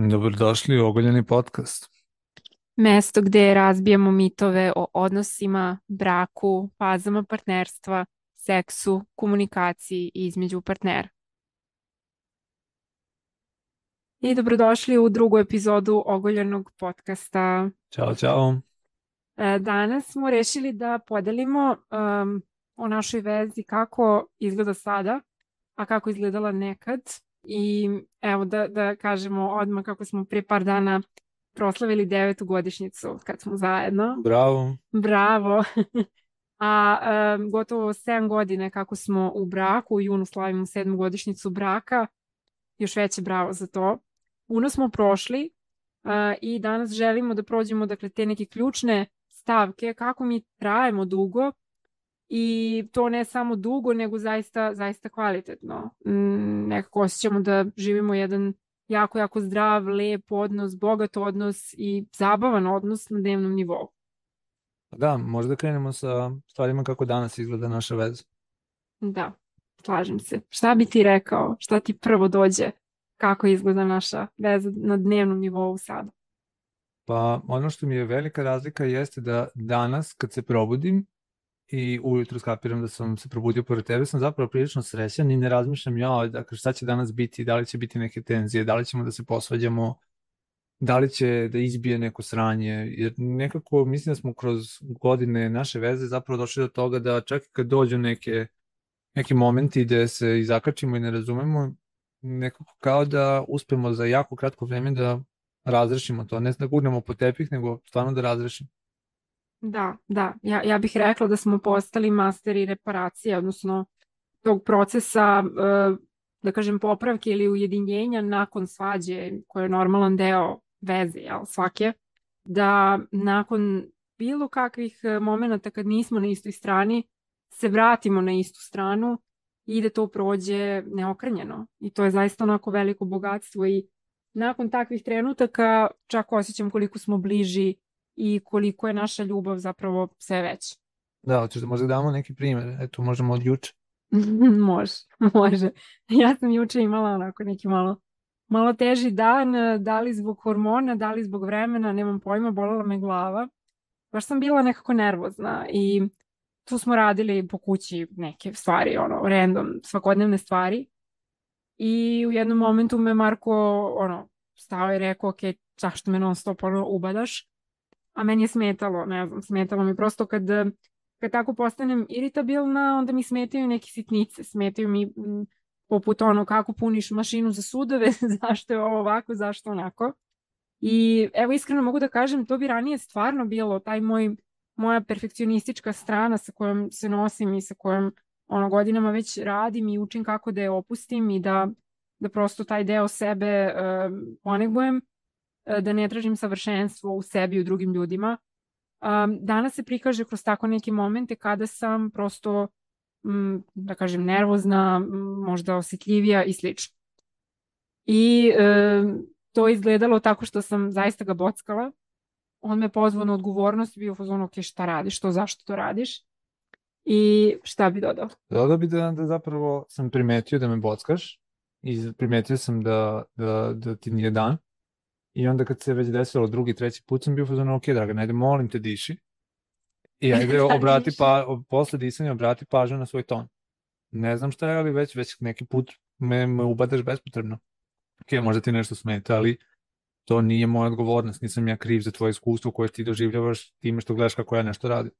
Dobrodošli u Ogoljeni podcast. Mesto gde razbijamo mitove o odnosima, braku, fazama partnerstva, seksu, komunikaciji između partnera. I dobrodošli u drugu epizodu Ogoljenog podcasta. Ćao, čao. E, danas smo rešili da podelimo um, o našoj vezi kako izgleda sada, a kako izgledala nekad. I evo da, da kažemo odmah kako smo pre par dana proslavili devetu godišnjicu kad smo zajedno. Bravo. Bravo. A um, gotovo 7 godine kako smo u braku, u junu slavimo sedmu godišnjicu braka. Još veće bravo za to. Puno smo prošli uh, i danas želimo da prođemo dakle, te neke ključne stavke kako mi trajemo dugo i to ne samo dugo, nego zaista, zaista kvalitetno. Mm, nekako osjećamo da živimo jedan jako, jako zdrav, lep odnos, bogat odnos i zabavan odnos na dnevnom nivou. Da, možda krenemo sa stvarima kako danas izgleda naša veza. Da, slažem se. Šta bi ti rekao? Šta ti prvo dođe? Kako izgleda naša veza na dnevnom nivou sada? Pa ono što mi je velika razlika jeste da danas kad se probudim i ujutru skapiram da sam se probudio pored tebe, sam zapravo prilično srećan i ne razmišljam ja, dakle, šta će danas biti, da li će biti neke tenzije, da li ćemo da se posvađamo, da li će da izbije neko sranje, jer nekako mislim da smo kroz godine naše veze zapravo došli do toga da čak i kad dođu neke, neki momenti gde se izakačimo i ne razumemo, nekako kao da uspemo za jako kratko vreme da razrešimo to, ne da gurnemo po tepih, nego stvarno da razrešimo. Da, da. Ja, ja bih rekla da smo postali masteri reparacije, odnosno tog procesa, e, da kažem, popravke ili ujedinjenja nakon svađe, koje je normalan deo veze, jel, svake, da nakon bilo kakvih e, momenta kad nismo na istoj strani, se vratimo na istu stranu i da to prođe neokrenjeno. I to je zaista onako veliko bogatstvo i nakon takvih trenutaka čak osjećam koliko smo bliži i koliko je naša ljubav zapravo sve veća. Da, hoćeš da možda damo neki primjer, eto možemo od juče. može, može. Ja sam juče imala onako neki malo malo teži dan, da li zbog hormona, da li zbog vremena, nemam pojma, bolela me glava. Baš sam bila nekako nervozna i tu smo radili po kući neke stvari, ono, random, svakodnevne stvari. I u jednom momentu me Marko, ono, stao i rekao, ok, zašto me non stop ono ubadaš? A meni je smetalo, ne znam, smetalo mi prosto kad, kad tako postanem iritabilna, onda mi smetaju neke sitnice, smetaju mi poput ono kako puniš mašinu za sudove, zašto je ovo ovako, zašto onako. I evo iskreno mogu da kažem, to bi ranije stvarno bilo taj moj, moja perfekcionistička strana sa kojom se nosim i sa kojom ono godinama već radim i učim kako da je opustim i da, da prosto taj deo sebe uh, ponegujem E, da ne tražim savršenstvo u sebi i u drugim ljudima. Um, danas se prikaže kroz tako neke momente kada sam prosto, m, da kažem, nervozna, možda osjetljivija i slično. I e, to izgledalo tako što sam zaista ga bockala. On me pozvao na odgovornost, bio fazon, ok, šta radiš, to zašto to radiš? I šta bi dodao? Dodao bi da, da zapravo sam primetio da me bockaš i primetio sam da, da, da ti nije dan I onda kad se već desilo drugi, treći put sam bio fazon, ok, draga, najde, molim te diši. I ajde obrati pa, posle disanja obrati pažnju na svoj ton. Ne znam šta je, ali već, već neki put me, me ubadaš bespotrebno. Ok, možda ti nešto smeta, ali to nije moja odgovornost, nisam ja kriv za tvoje iskustvo koje ti doživljavaš time što gledaš kako ja nešto radim.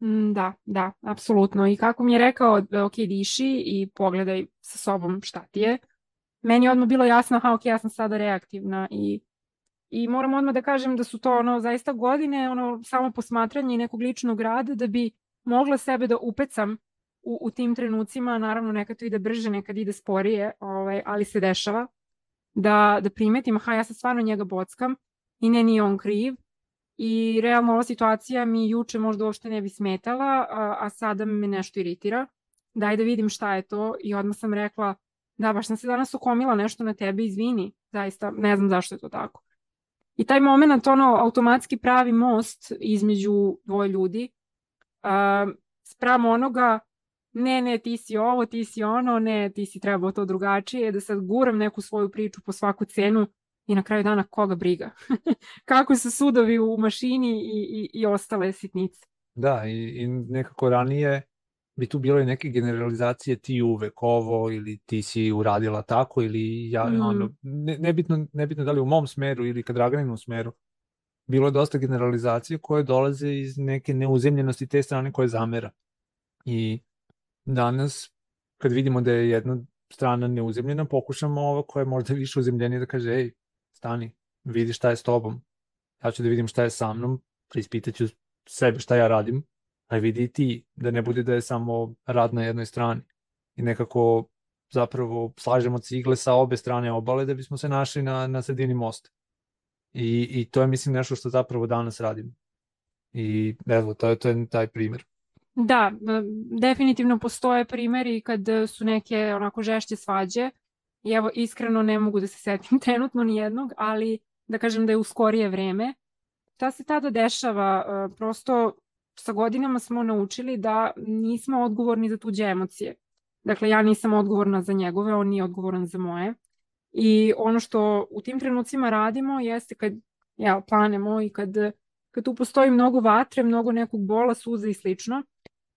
Mm, da, da, apsolutno. I kako mi je rekao, ok, diši i pogledaj sa sobom šta ti je, meni je odmah bilo jasno, aha, ok, ja sam sada reaktivna i I moram odmah da kažem da su to ono zaista godine, ono samo posmatranje nekog ličnog rada da bi mogla sebe da upecam u, u tim trenucima, naravno nekad to ide brže, nekad ide sporije, ovaj, ali se dešava, da, da primetim, aha, ja se stvarno njega bockam i ne, nije on kriv. I realno ova situacija mi juče možda uopšte ne bi smetala, a, a sada me nešto iritira. Daj da vidim šta je to i odmah sam rekla, da, baš sam se danas ukomila nešto na tebe, izvini, zaista, ne znam zašto je to tako. I taj moment, ono, automatski pravi most između dvoje ljudi, uh, sprem onoga, ne, ne, ti si ovo, ti si ono, ne, ti si trebao to drugačije, da sad guram neku svoju priču po svaku cenu, i na kraju dana koga briga. Kako su sudovi u mašini i, i, i ostale sitnice. Da, i, i nekako ranije bi tu bilo i neke generalizacije ti uvek ovo ili ti si uradila tako ili ja, mm. ono, ne, nebitno, nebitno da li u mom smeru ili ka Draganinnom smeru, bilo je dosta generalizacije koje dolaze iz neke neuzemljenosti te strane koje zamera. I danas, kad vidimo da je jedna strana neuzemljena, pokušamo ovo koja je možda više uzemljenija da kaže, ej, stani, vidi šta je s tobom, ja ću da vidim šta je sa mnom, preispitaću sebe šta ja radim, a vidi ti, da ne bude da je samo rad na jednoj strani. I nekako zapravo slažemo cigle sa obe strane obale da bismo se našli na, na sredini mosta. I, I to je, mislim, nešto što zapravo danas radimo. I evo, to je, to je taj primer. Da, definitivno postoje primeri kad su neke onako žešće svađe i evo iskreno ne mogu da se setim trenutno ni jednog, ali da kažem da je u skorije vreme. Šta se tada dešava? E, prosto sa godinama smo naučili da nismo odgovorni za tuđe emocije. Dakle, ja nisam odgovorna za njegove, on nije odgovoran za moje. I ono što u tim trenucima radimo jeste kad ja, planemo i kad, kad tu postoji mnogo vatre, mnogo nekog bola, suza i slično,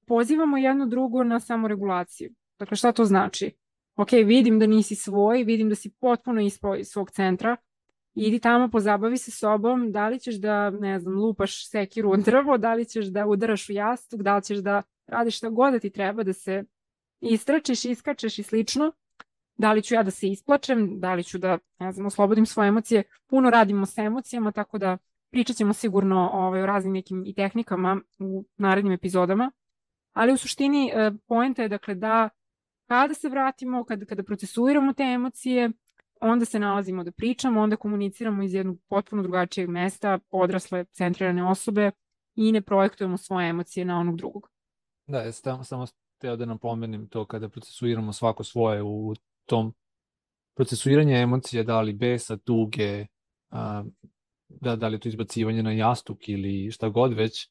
pozivamo jedno drugo na samoregulaciju. Dakle, šta to znači? Ok, vidim da nisi svoj, vidim da si potpuno ispao iz svog centra, idi tamo, pozabavi se sobom, da li ćeš da, ne znam, lupaš sekiru od drvo, da li ćeš da udaraš u jastuk, da li ćeš da radiš šta god da ti treba, da se istračeš, iskačeš i slično, da li ću ja da se isplačem, da li ću da, ne znam, oslobodim svoje emocije, puno radimo sa emocijama, tako da pričat ćemo sigurno ovaj, o raznim nekim i tehnikama u narednim epizodama, ali u suštini e, poenta je dakle da kada se vratimo, kada, kada procesuiramo te emocije, onda se nalazimo da pričamo, onda komuniciramo iz jednog potpuno drugačijeg mesta, odrasle, centrirane osobe i ne projektujemo svoje emocije na onog drugog. Da, ja samo, samo teo da napomenem to kada procesuiramo svako svoje u tom procesuiranje emocija, da li besa, tuge, a, da, da li to izbacivanje na jastuk ili šta god već,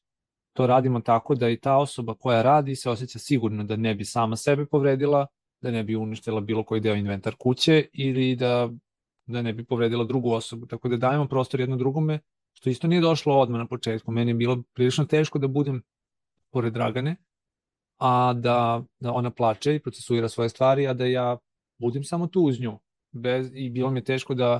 to radimo tako da i ta osoba koja radi se osjeća sigurno da ne bi sama sebe povredila, da ne bi uništila bilo koji deo inventar kuće ili da, da ne bi povredila drugu osobu. Tako da dajemo prostor jedno drugome, što isto nije došlo odmah na početku. Meni je bilo prilično teško da budem pored Dragane, a da, da ona plače i procesuira svoje stvari, a da ja budem samo tu uz nju. Bez, I bilo mi je teško da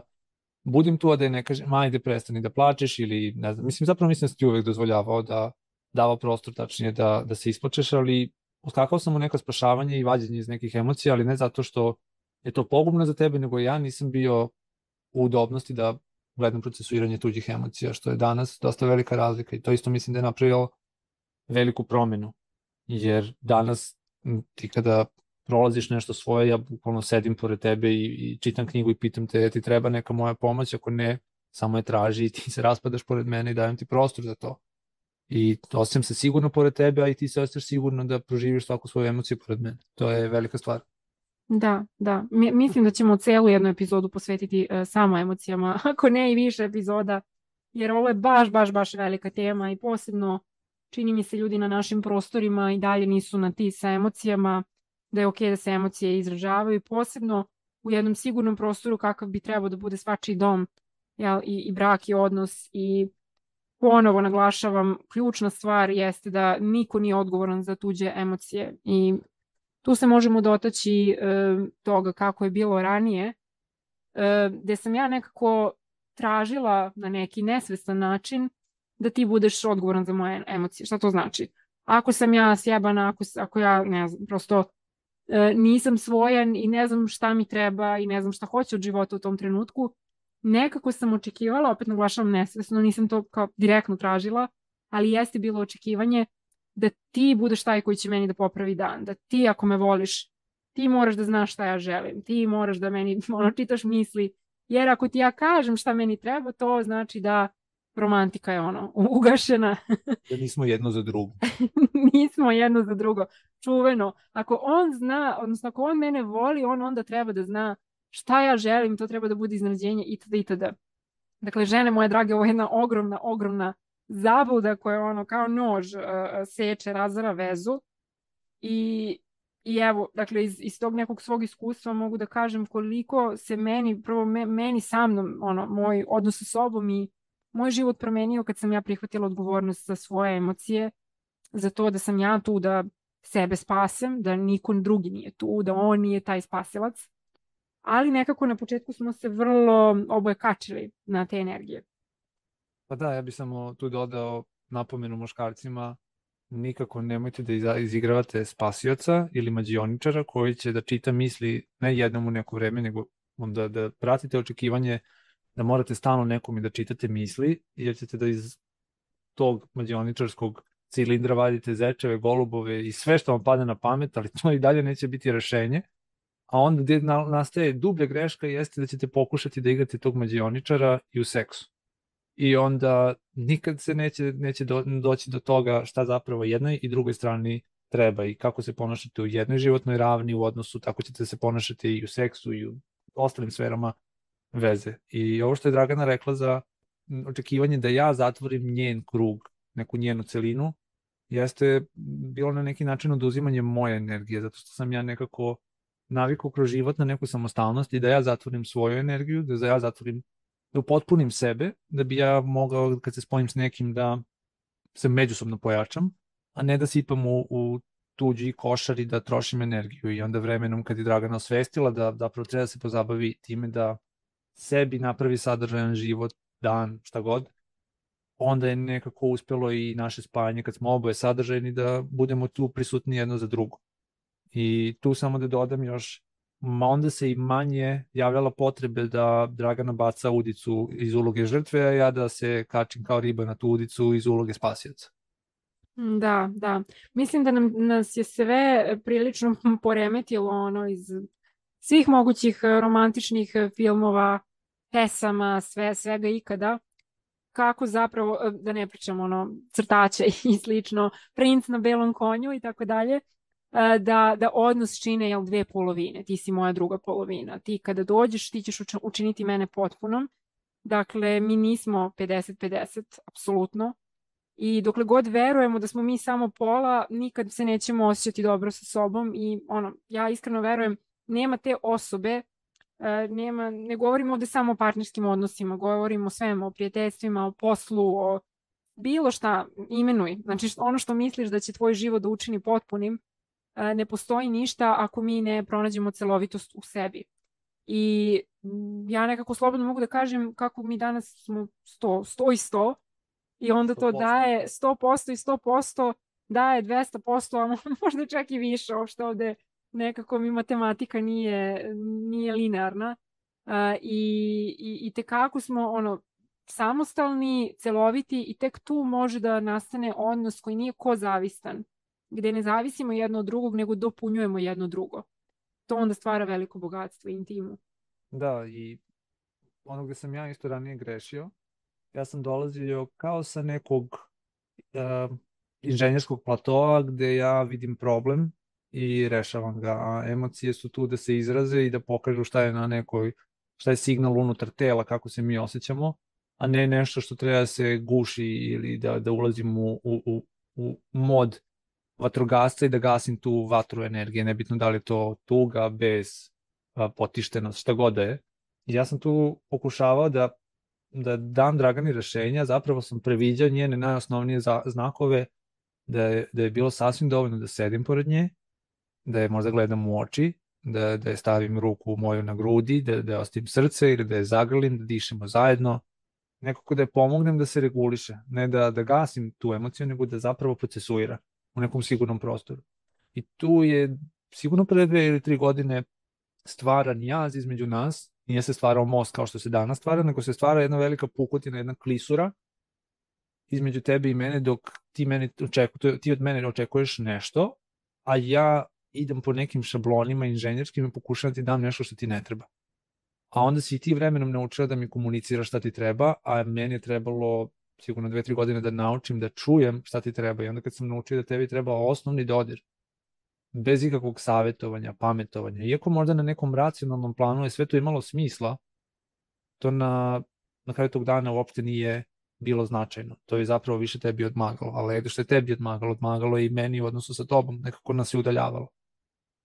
budem tu, a da je ne kažem, ajde prestani da plačeš ili ne znam. Mislim, zapravo mislim da sam ti uvek dozvoljavao da dava prostor tačnije da, da se isplačeš, ali uskakao sam u neko spašavanje i vađenje iz nekih emocija, ali ne zato što je to pogubno za tebe, nego ja nisam bio u udobnosti da gledam procesuiranje tuđih emocija, što je danas dosta velika razlika i to isto mislim da je napravio veliku promenu, jer danas ti kada prolaziš nešto svoje, ja bukvalno sedim pored tebe i, i čitam knjigu i pitam te, ti treba neka moja pomoć, ako ne, samo je traži i ti se raspadaš pored mene i dajem ti prostor za to i osjećam se sigurno pored tebe, a i ti se osjećaš sigurno da proživiš svaku svoju emociju pored mene. To je velika stvar. Da, da. Mi, mislim da ćemo celu jednu epizodu posvetiti uh, samo emocijama, ako ne i više epizoda, jer ovo je baš, baš, baš velika tema i posebno čini mi se ljudi na našim prostorima i dalje nisu na ti sa emocijama, da je okej okay da se emocije izražavaju, posebno u jednom sigurnom prostoru kakav bi trebao da bude svačiji dom, jel, i, i brak i odnos i ponovo naglašavam, ključna stvar jeste da niko nije odgovoran za tuđe emocije i tu se možemo dotaći e, toga kako je bilo ranije, e, gde sam ja nekako tražila na neki nesvestan način da ti budeš odgovoran za moje emocije. Šta to znači? Ako sam ja sjebana, ako, ako ja ne znam, prosto e, nisam svojan i ne znam šta mi treba i ne znam šta hoću od života u tom trenutku, nekako sam očekivala, opet naglašavam nesvesno, nisam to kao direktno tražila, ali jeste bilo očekivanje da ti budeš taj koji će meni da popravi dan, da ti ako me voliš, ti moraš da znaš šta ja želim, ti moraš da meni ono, čitaš misli, jer ako ti ja kažem šta meni treba, to znači da romantika je ono, ugašena. da nismo jedno za drugo. nismo jedno za drugo. Čuveno. Ako on zna, odnosno ako on mene voli, on onda treba da zna šta ja želim, to treba da bude iznenađenje itd. itd. Dakle, žene moje drage, ovo je jedna ogromna, ogromna zabluda koja ono kao nož uh, seče, razara vezu i I evo, dakle, iz, iz tog nekog svog iskustva mogu da kažem koliko se meni, prvo me, meni sa mnom, ono, moj odnos sa sobom i moj život promenio kad sam ja prihvatila odgovornost za svoje emocije, za to da sam ja tu da sebe spasem, da niko drugi nije tu, da on nije taj spasilac. Ali nekako na početku smo se vrlo oboje kačili na te energije. Pa da, ja bih samo tu dodao napomenu muškarcima, nikako nemojte da izigravate spasioca ili mađioničara koji će da čita misli ne jednom u neko vreme, nego onda da pratite očekivanje da morate stalno nekom i da čitate misli, jer ćete da iz tog mađioničarskog cilindra vadite zečeve, golubove i sve što vam padne na pamet, ali to i dalje neće biti rešenje. A onda gde nastaje dublja greška jeste da ćete pokušati da igrate tog mađioničara i u seksu. I onda nikad se neće, neće do, doći do toga šta zapravo jednoj i drugoj strani treba i kako se ponašate u jednoj životnoj ravni u odnosu, tako ćete se ponašati i u seksu i u ostalim sferama veze. I ovo što je Dragana rekla za očekivanje da ja zatvorim njen krug, neku njenu celinu, jeste bilo na neki način oduzimanje moje energije, zato što sam ja nekako navikao kroz život na neku samostalnost i da ja zatvorim svoju energiju, da ja zatvorim, da upotpunim sebe, da bi ja mogao kad se spojim s nekim da se međusobno pojačam, a ne da sipam u, u tuđi košar i da trošim energiju i onda vremenom kad je Dragana osvestila da zapravo treba da se pozabavi time da sebi napravi sadržajan život, dan, šta god, onda je nekako uspelo i naše spajanje kad smo oboje sadržajni da budemo tu prisutni jedno za drugo. I tu samo da dodam još, onda se i manje javljala potrebe da Dragana baca udicu iz uloge žrtve, a ja da se kačim kao riba na tu udicu iz uloge spasioca. Da, da. Mislim da nam, nas je sve prilično poremetilo ono iz svih mogućih romantičnih filmova, pesama, sve, svega ikada kako zapravo, e, da ne pričamo ono, crtače i slično, princ na belom konju i tako dalje, e, da, da odnos čine jel, dve polovine, ti si moja druga polovina. Ti kada dođeš, ti ćeš učiniti mene potpunom. Dakle, mi nismo 50-50, apsolutno. I dokle god verujemo da smo mi samo pola, nikad se nećemo osjećati dobro sa sobom i ono, ja iskreno verujem, nema te osobe E, nema, ne govorimo ovde samo o partnerskim odnosima, govorimo o svemu, o prijateljstvima, o poslu, o bilo šta, imenuj. Znači ono što misliš da će tvoj život da učini potpunim, e, ne postoji ništa ako mi ne pronađemo celovitost u sebi. I ja nekako slobodno mogu da kažem kako mi danas smo 100, 100 i 100 i onda to 100%. daje 100% i 100% daje 200%, a možda čak i više, što ovde nekako mi matematika nije, nije linearna uh, i, i, i tekako smo ono, samostalni, celoviti i tek tu može da nastane odnos koji nije ko zavistan, gde ne zavisimo jedno od drugog, nego dopunjujemo jedno drugo. To onda stvara veliko bogatstvo intimu. Da, i ono gde sam ja isto ranije grešio, ja sam dolazio kao sa nekog uh, inženjerskog platoa gde ja vidim problem i rešavam ga, a emocije su tu da se izraze i da pokažu šta je na nekoj, šta je signal unutar tela, kako se mi osjećamo, a ne nešto što treba da se guši ili da, da ulazim u, u, u, u mod vatrogasca i da gasim tu vatru energije, nebitno da li je to tuga, bez, potištenost, šta god da je. I ja sam tu pokušavao da, da dam Dragani rešenja, zapravo sam previđao njene najosnovnije znakove, da je, da je bilo sasvim dovoljno da sedim pored nje, da je možda gledam u oči, da, da je stavim ruku moju na grudi, da, da je ostavim srce ili da je zagrlim, da dišemo zajedno, nekako da je pomognem da se reguliše, ne da, da gasim tu emociju, nego da zapravo procesuira u nekom sigurnom prostoru. I tu je sigurno pre dve ili tri godine stvaran jaz između nas, nije se stvarao most kao što se danas stvara, nego se stvara jedna velika pukotina, jedna klisura između tebe i mene dok ti, mene očeku, ti od mene očekuješ nešto, a ja idem po nekim šablonima inženjerskim i pokušavam da ti dam nešto što ti ne treba. A onda si ti vremenom naučila da mi komuniciraš šta ti treba, a meni je trebalo sigurno dve, tri godine da naučim da čujem šta ti treba. I onda kad sam naučio da tebi treba osnovni dodir, bez ikakvog savetovanja, pametovanja, iako možda na nekom racionalnom planu je sve to imalo smisla, to na, na kraju tog dana uopšte nije bilo značajno. To je zapravo više tebi odmagalo, ali što je tebi odmagalo, odmagalo i meni u odnosu sa tobom, nekako nas je udaljavalo.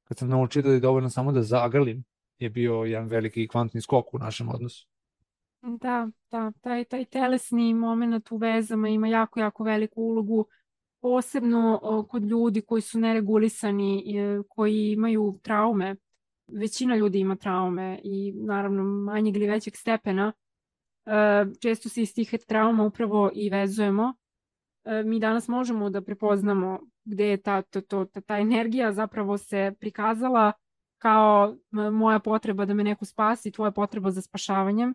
kad sam naučio da je dovoljno samo da zagrlim, je bio jedan veliki kvantni skok u našem odnosu. Da, da, taj, taj telesni moment u vezama ima jako, jako veliku ulogu, posebno kod ljudi koji su neregulisani, koji imaju traume. Većina ljudi ima traume i naravno manjeg ili većeg stepena. E, često se iz tih trauma upravo i vezujemo. E, mi danas možemo da prepoznamo gde je ta, to, to, ta, ta energija zapravo se prikazala kao moja potreba da me neko spasi, tvoja potreba za spašavanjem.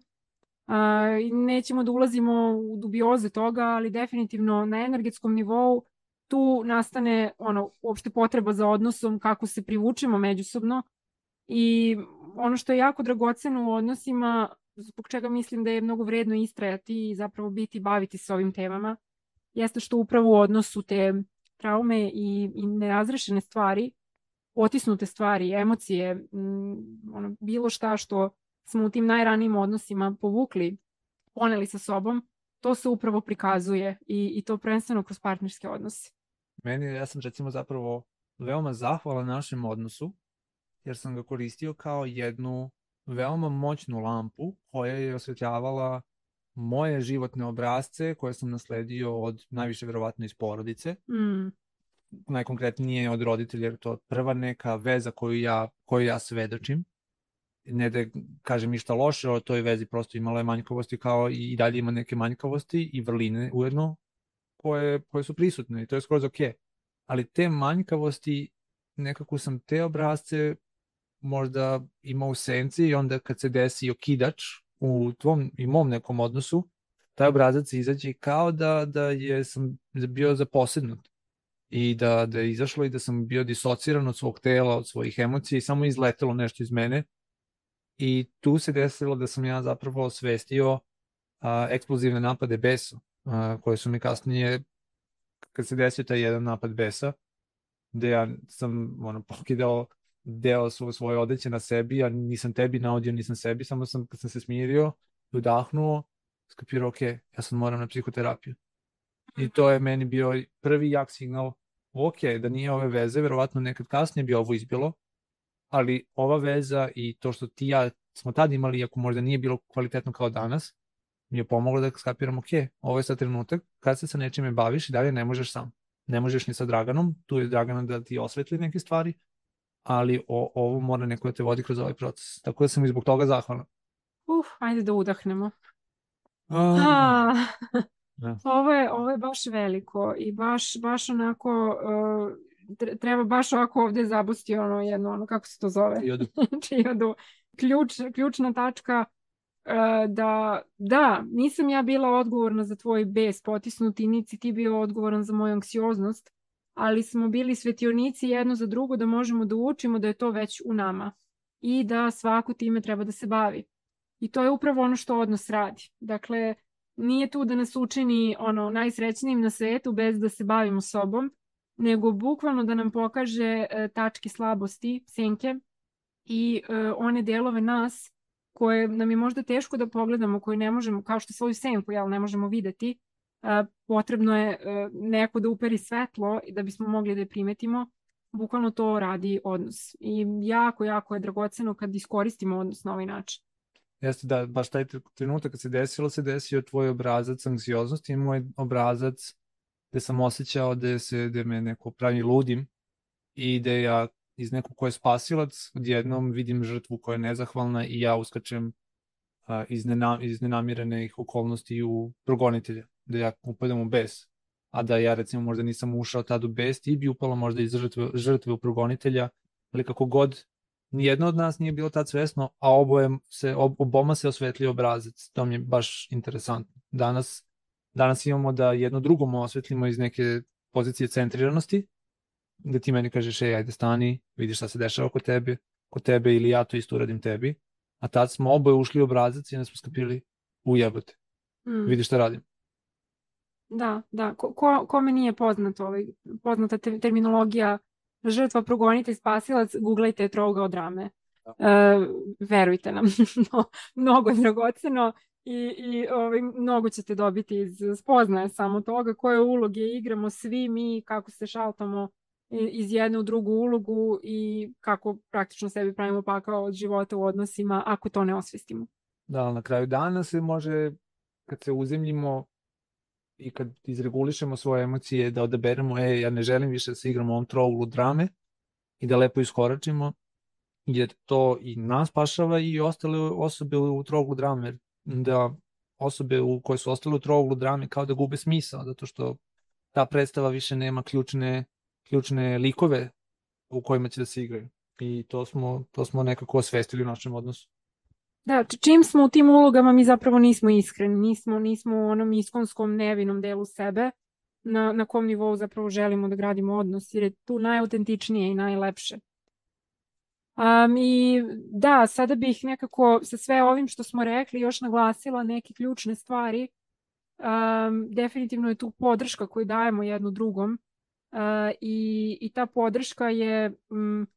Nećemo da ulazimo u dubioze toga, ali definitivno na energetskom nivou tu nastane ono, uopšte potreba za odnosom, kako se privučemo međusobno. I ono što je jako dragoceno u odnosima, zbog čega mislim da je mnogo vredno istrajati i zapravo biti, baviti se ovim temama, jeste što upravo u odnosu te traume i, i nerazrešene stvari, otisnute stvari, emocije, m, ono, bilo šta što smo u tim najranijim odnosima povukli, poneli sa sobom, to se upravo prikazuje i, i to prvenstveno kroz partnerske odnose. Meni, ja sam recimo zapravo veoma zahvalan našem odnosu, jer sam ga koristio kao jednu veoma moćnu lampu koja je osvetljavala moje životne obrazce koje sam nasledio od najviše verovatno iz porodice. Mm. Najkonkretnije od roditelja jer to prva neka veza koju ja, koju ja svedočim. Ne da kažem ništa loše o toj vezi, prosto imala je manjkavosti kao i dalje ima neke manjkavosti i vrline ujedno koje, koje su prisutne i to je skroz ok. Ali te manjkavosti, nekako sam te obrazce možda imao u senci i onda kad se desi okidač u tvom i mom nekom odnosu, taj obrazac izađe kao da, da je sam bio zaposednut i da, da je izašlo i da sam bio disociran od svog tela, od svojih emocija i samo izletelo nešto iz mene i tu se desilo da sam ja zapravo osvestio a, eksplozivne napade besa a, koje su mi kasnije kad se desio taj jedan napad besa gde ja sam ono, pokidao deo svo, svoje odeće na sebi, a nisam tebi naudio, nisam sebi, samo sam kad sam se smirio, udahnuo, skapirao, ok, ja sam moram na psihoterapiju. I to je meni bio prvi jak signal, ok, da nije ove veze, verovatno nekad kasnije bi ovo izbilo, ali ova veza i to što ti ja smo tad imali, ako možda nije bilo kvalitetno kao danas, mi je pomoglo da skapiram, ok, ovo je sad trenutak, kad se sa nečime baviš i dalje ne možeš sam. Ne možeš ni sa Draganom, tu je Dragana da ti osvetli neke stvari, ali o, ovo mora neko da te vodi kroz ovaj proces. Tako da sam i zbog toga zahvalan. Uf, ajde da udahnemo. A, A, da. ovo, je, ovo je baš veliko i baš, baš onako uh, treba baš ovako ovde zabusti ono jedno, ono kako se to zove? Čiodu. Čiodu. Ključ, ključna tačka uh, da, da, nisam ja bila odgovorna za tvoj bes potisnuti, niti ti bio odgovoran za moju anksioznost, ali smo bili svetionici jedno za drugo da možemo da učimo da je to već u nama i da svako time treba da se bavi. I to je upravo ono što odnos radi. Dakle, nije tu da nas učini ono najsrećnijim na svetu bez da se bavimo sobom, nego bukvalno da nam pokaže e, tačke slabosti, senke i e, one delove nas koje nam je možda teško da pogledamo, koje ne možemo, kao što svoju senku, jel, ne možemo videti, potrebno je e, neko da uperi svetlo da bismo mogli da je primetimo. Bukvalno to radi odnos. I jako, jako je dragoceno kad iskoristimo odnos na ovaj način. Jeste da, baš taj trenutak kad se desilo, se desio tvoj obrazac anksioznosti i moj obrazac gde sam osjećao da, se, da me neko pravi ludim i da ja iz nekog ko je spasilac odjednom vidim žrtvu koja je nezahvalna i ja uskačem a, iz, nenam, iz nenamirenih okolnosti u progonitelja da ja upadam u bes, a da ja recimo možda nisam ušao tad u bes, ti bi upalo možda iz žrtve, žrtve u progonitelja, ali kako god nijedno od nas nije bilo tad svesno, a oboje se, ob, oboma se osvetlio obrazac. To mi je baš interesantno. Danas, danas imamo da jedno drugom osvetlimo iz neke pozicije centriranosti, da ti meni kažeš, ej, ajde stani, vidiš šta se dešava kod tebe, kod tebe ili ja to isto uradim tebi. A tad smo oboje ušli u obrazac i onda smo skapili, ujebote, mm. vidiš šta radim. Da, da. Ko, ko, kome nije poznato, ovaj, poznata te, terminologija žrtva, progonitelj, spasilac, googlajte od drame. Da. E, verujte nam, no, mnogo je dragoceno i, i ovaj, mnogo ćete dobiti iz spoznaje samo toga koje uloge igramo svi mi, kako se šaltamo iz jedne u drugu ulogu i kako praktično sebi pravimo pakao od života u odnosima ako to ne osvestimo. Da, na kraju dana se može, kad se uzemljimo i kad izregulišemo svoje emocije, da odaberemo, e, ja ne želim više da se igram u ovom trouglu drame i da lepo iskoračimo, jer to i nas pašava i ostale osobe u trouglu drame, da osobe u koje su ostale u trouglu drame kao da gube smisao, zato što ta predstava više nema ključne, ključne likove u kojima će da se igraju. I to smo, to smo nekako osvestili u našem odnosu. Da, čim smo u tim ulogama mi zapravo nismo iskreni, nismo, nismo u onom iskonskom nevinom delu sebe na, na kom nivou zapravo želimo da gradimo odnos, jer je tu najautentičnije i najlepše. Um, I da, sada bih nekako sa sve ovim što smo rekli još naglasila neke ključne stvari. Um, definitivno je tu podrška koju dajemo jednu drugom uh, i, i ta podrška je um,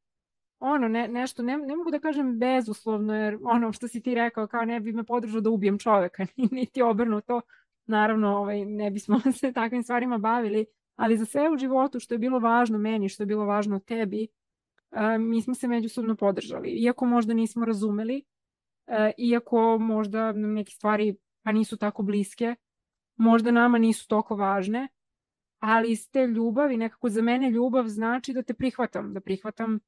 ono, ne, nešto, ne, ne mogu da kažem bezuslovno, jer ono što si ti rekao, kao ne bi me podržao da ubijem čoveka, niti obrnuto, naravno ovaj, ne bismo se takvim stvarima bavili, ali za sve u životu što je bilo važno meni, što je bilo važno tebi, mi smo se međusobno podržali. Iako možda nismo razumeli, iako možda nam neke stvari pa nisu tako bliske, možda nama nisu toliko važne, ali iz te ljubavi, nekako za mene ljubav znači da te prihvatam, da prihvatam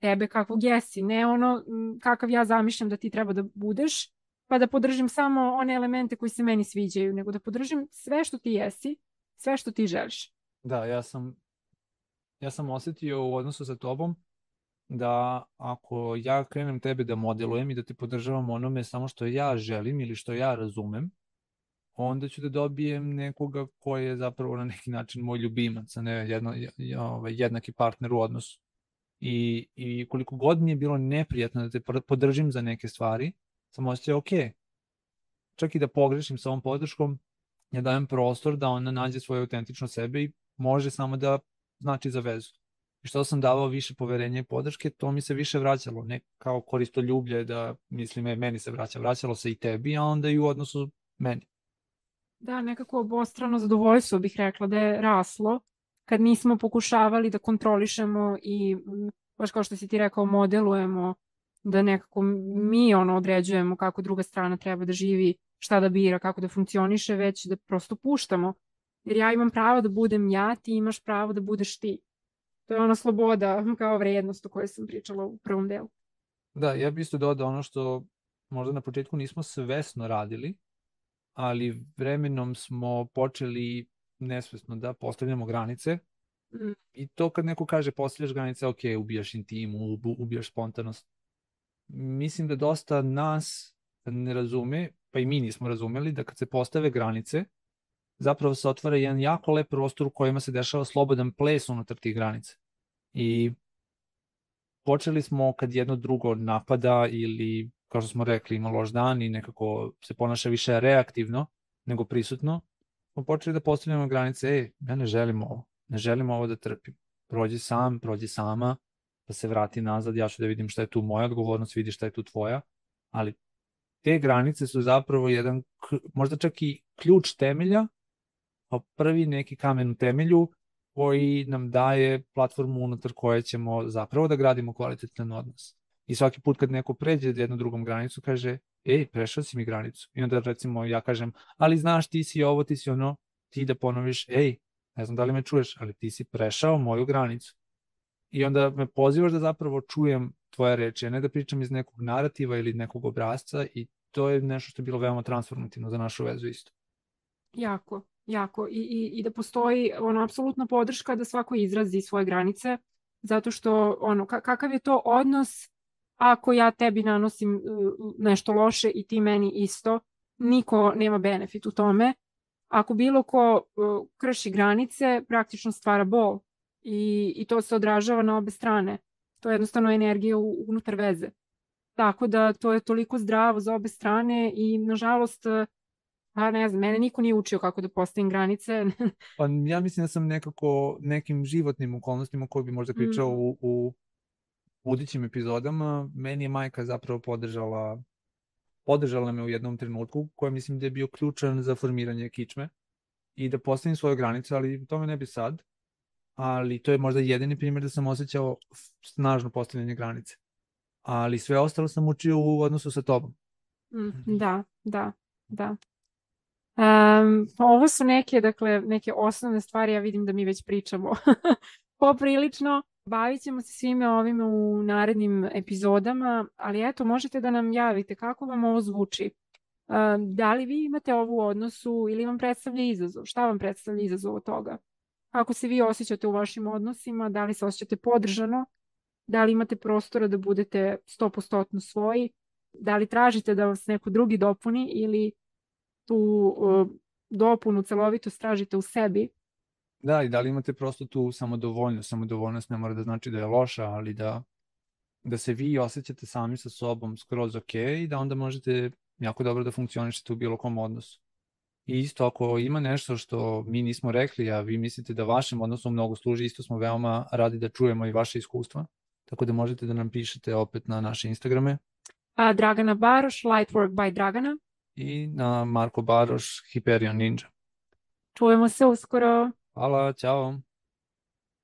tebe kakvog jesi, ne ono kakav ja zamišljam da ti treba da budeš, pa da podržim samo one elemente koji se meni sviđaju, nego da podržim sve što ti jesi, sve što ti želiš. Da, ja sam ja sam osetio u odnosu sa tobom da ako ja krenem tebe da modelujem i da te podržavam onome samo što ja želim ili što ja razumem, onda ću da dobijem nekoga ko je zapravo na neki način moj ljubimac, a ne jedno, ovaj, jednaki partner u odnosu. I, I koliko god mi je bilo neprijatno da te podržim za neke stvari, sam osjećao ok. Čak i da pogrešim sa ovom podrškom, ja dajem prostor da ona nađe svoje autentično sebe i može samo da znači za vezu. I što sam davao više poverenja i podrške, to mi se više vraćalo. Ne kao koristo ljublje da mislim, e, meni se vraća. Vraćalo se i tebi, a onda i u odnosu meni. Da, nekako obostrano zadovoljstvo bih rekla da je raslo kad nismo pokušavali da kontrolišemo i baš kao što si ti rekao modelujemo da nekako mi ono određujemo kako druga strana treba da živi, šta da bira, kako da funkcioniše, već da prosto puštamo. Jer ja imam pravo da budem ja, ti imaš pravo da budeš ti. To je ona sloboda kao vrednost o kojoj sam pričala u prvom delu. Da, ja bih isto dodao ono što možda na početku nismo svesno radili, ali vremenom smo počeli nesvesno da postavljamo granice mm. i to kad neko kaže postavljaš granice, ok, ubijaš intimu, ubijaš spontanost. Mislim da dosta nas ne razume, pa i mi nismo razumeli, da kad se postave granice, zapravo se otvara jedan jako lep prostor u kojima se dešava slobodan ples unutar tih granica. I počeli smo kad jedno drugo napada ili, kao što smo rekli, ima loš dan i nekako se ponaša više reaktivno nego prisutno, smo počeli da postavljamo granice, ej, ja ne želim ovo, ne želim ovo da trpim. Prođi sam, prođi sama, da se vrati nazad, ja ću da vidim šta je tu moja odgovornost, vidi šta je tu tvoja, ali te granice su zapravo jedan, možda čak i ključ temelja prvi neki kamen u temelju koji nam daje platformu unutar koje ćemo zapravo da gradimo kvalitetan odnos. I svaki put kad neko pređe jednu drugom granicu, kaže, ej, prešao si mi granicu. I onda recimo ja kažem, ali znaš, ti si ovo, ti si ono, ti da ponoviš, ej, ne znam da li me čuješ, ali ti si prešao moju granicu. I onda me pozivaš da zapravo čujem tvoje reči, a ne da pričam iz nekog narativa ili nekog obrazca i to je nešto što je bilo veoma transformativno za našu vezu isto. Jako jako i, i, i da postoji ono apsolutna podrška da svako izrazi svoje granice zato što ono kakav je to odnos ako ja tebi nanosim uh, nešto loše i ti meni isto niko nema benefit u tome. Ako bilo ko uh, krši granice praktično stvara bol i, i to se odražava na obe strane. To je jednostavno energija unutar veze. Tako da to je toliko zdravo za obe strane i nažalost Pa ne znam, mene niko nije učio kako da postavim granice. pa ja mislim da sam nekako nekim životnim okolnostima koji bi možda pričao mm. u, u budućim epizodama, meni je majka zapravo podržala podržala me u jednom trenutku koja mislim da je bio ključan za formiranje kičme i da postavim svoje granice, ali to me ne bi sad. ali to je možda jedini primjer da sam osjećao snažno postavljanje granice. Ali sve ostalo sam učio u odnosu sa tobom. Mm, da, da, da. Um, ovo su neke, dakle, neke osnovne stvari, ja vidim da mi već pričamo poprilično. Bavit ćemo se svime ovime u narednim epizodama, ali eto, možete da nam javite kako vam ovo zvuči. Um, da li vi imate ovo u odnosu ili vam predstavlja izazov? Šta vam predstavlja izazov od toga? Kako se vi osjećate u vašim odnosima? Da li se osjećate podržano? Da li imate prostora da budete 100% svoji? Da li tražite da vas neko drugi dopuni ili tu uh, dopunu, celovitost tražite u sebi. Da, i da li imate prosto tu samodovoljnost. Samodovoljnost ne mora da znači da je loša, ali da, da se vi osjećate sami sa sobom skroz ok i da onda možete jako dobro da funkcionišete u bilo kom odnosu. I isto ako ima nešto što mi nismo rekli, a vi mislite da vašem odnosu mnogo služi, isto smo veoma radi da čujemo i vaše iskustva. Tako da možete da nam pišete opet na naše Instagrame. A, Dragana Baroš, Lightwork by Dragana i na Marko Baroš Hyperion Ninja. Čujemo se uskoro. Hvala, ćao.